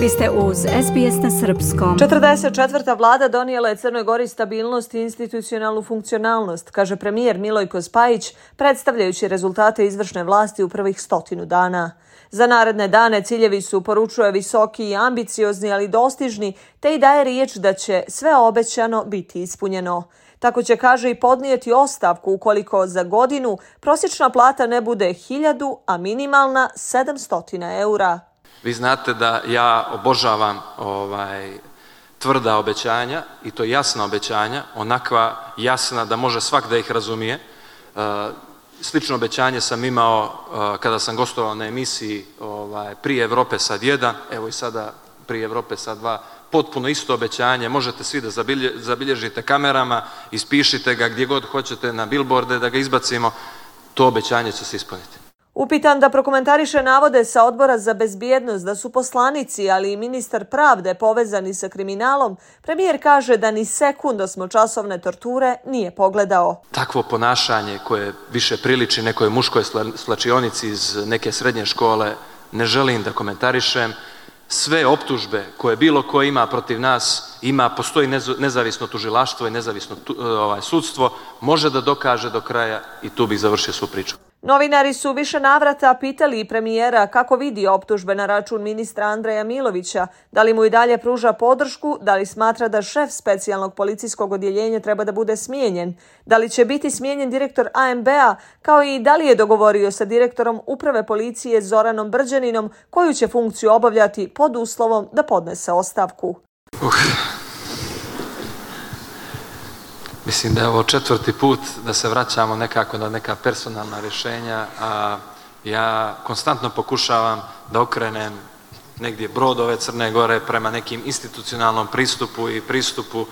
Vi ste uz SBS na Srpskom. 44. vlada donijela je Crnoj Gori stabilnost i institucionalnu funkcionalnost, kaže premijer Milojko Spajić, predstavljajući rezultate izvršne vlasti u prvih stotinu dana. Za naredne dane ciljevi su poručuje visoki i ambiciozni, ali dostižni, te i daje riječ da će sve obećano biti ispunjeno. Tako će, kaže, i podnijeti ostavku ukoliko za godinu prosječna plata ne bude 1000, a minimalna 700 eura. Vi znate da ja obožavam ovaj tvrda obećanja i to jasna obećanja, onakva jasna da može svak da ih razumije. E, slično obećanje sam imao e, kada sam gostovao na emisiji ovaj, prije Evrope sad jedan, evo i sada prije Evrope sad dva, potpuno isto obećanje, možete svi da zabilježite kamerama, ispišite ga gdje god hoćete na bilborde da ga izbacimo, to obećanje će se ispuniti. Upitan da prokomentariše navode sa odbora za bezbjednost da su poslanici, ali i ministar pravde povezani sa kriminalom, premijer kaže da ni sekundo smo časovne torture nije pogledao. Takvo ponašanje koje više priliči nekoj muškoj slačionici iz neke srednje škole ne želim da komentarišem. Sve optužbe koje bilo ko ima protiv nas, ima, postoji nezavisno tužilaštvo i nezavisno e, ovaj, sudstvo, može da dokaže do kraja i tu bih završio svu priču. Novinari su više navrata pitali premijera kako vidi optužbe na račun ministra Andreja Milovića, da li mu i dalje pruža podršku, da li smatra da šef specijalnog policijskog odjeljenja treba da bude smijenjen, da li će biti smijenjen direktor AMB-a, kao i da li je dogovorio sa direktorom uprave policije Zoranom Brđaninom koju će funkciju obavljati pod uslovom da podnese ostavku. Uh. Mislim da je ovo četvrti put da se vraćamo nekako na neka personalna rješenja, a ja konstantno pokušavam da okrenem negdje brod ove Crne Gore prema nekim institucionalnom pristupu i pristupu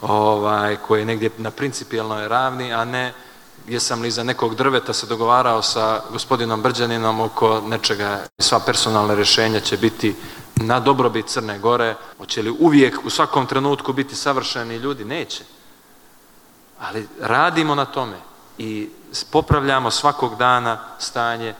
ovaj, koji je negdje na principijalnoj ravni, a ne jesam li za nekog drveta se dogovarao sa gospodinom Brđaninom oko nečega. Sva personalna rješenja će biti na dobrobit Crne Gore. Hoće li uvijek u svakom trenutku biti savršeni ljudi? Neće ali radimo na tome i popravljamo svakog dana stanje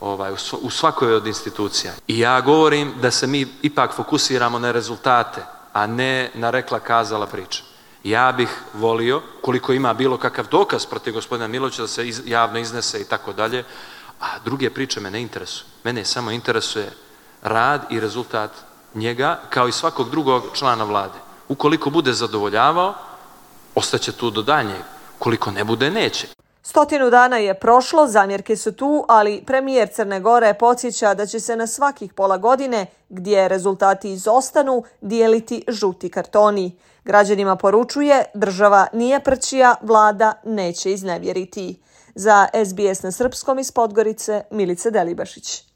ovaj, u svakoj od institucija. I ja govorim da se mi ipak fokusiramo na rezultate, a ne na rekla kazala priča. Ja bih volio, koliko ima bilo kakav dokaz protiv gospodina Milovića da se iz, javno iznese i tako dalje, a druge priče me ne interesuju. Mene samo interesuje rad i rezultat njega, kao i svakog drugog člana vlade. Ukoliko bude zadovoljavao, ostaće tu do daljnjeg. Koliko ne bude, neće. Stotinu dana je prošlo, zamjerke su tu, ali premijer Crne Gore podsjeća da će se na svakih pola godine, gdje rezultati izostanu, dijeliti žuti kartoni. Građanima poručuje, država nije prčija, vlada neće iznevjeriti. Za SBS na Srpskom iz Podgorice, Milice Delibašić.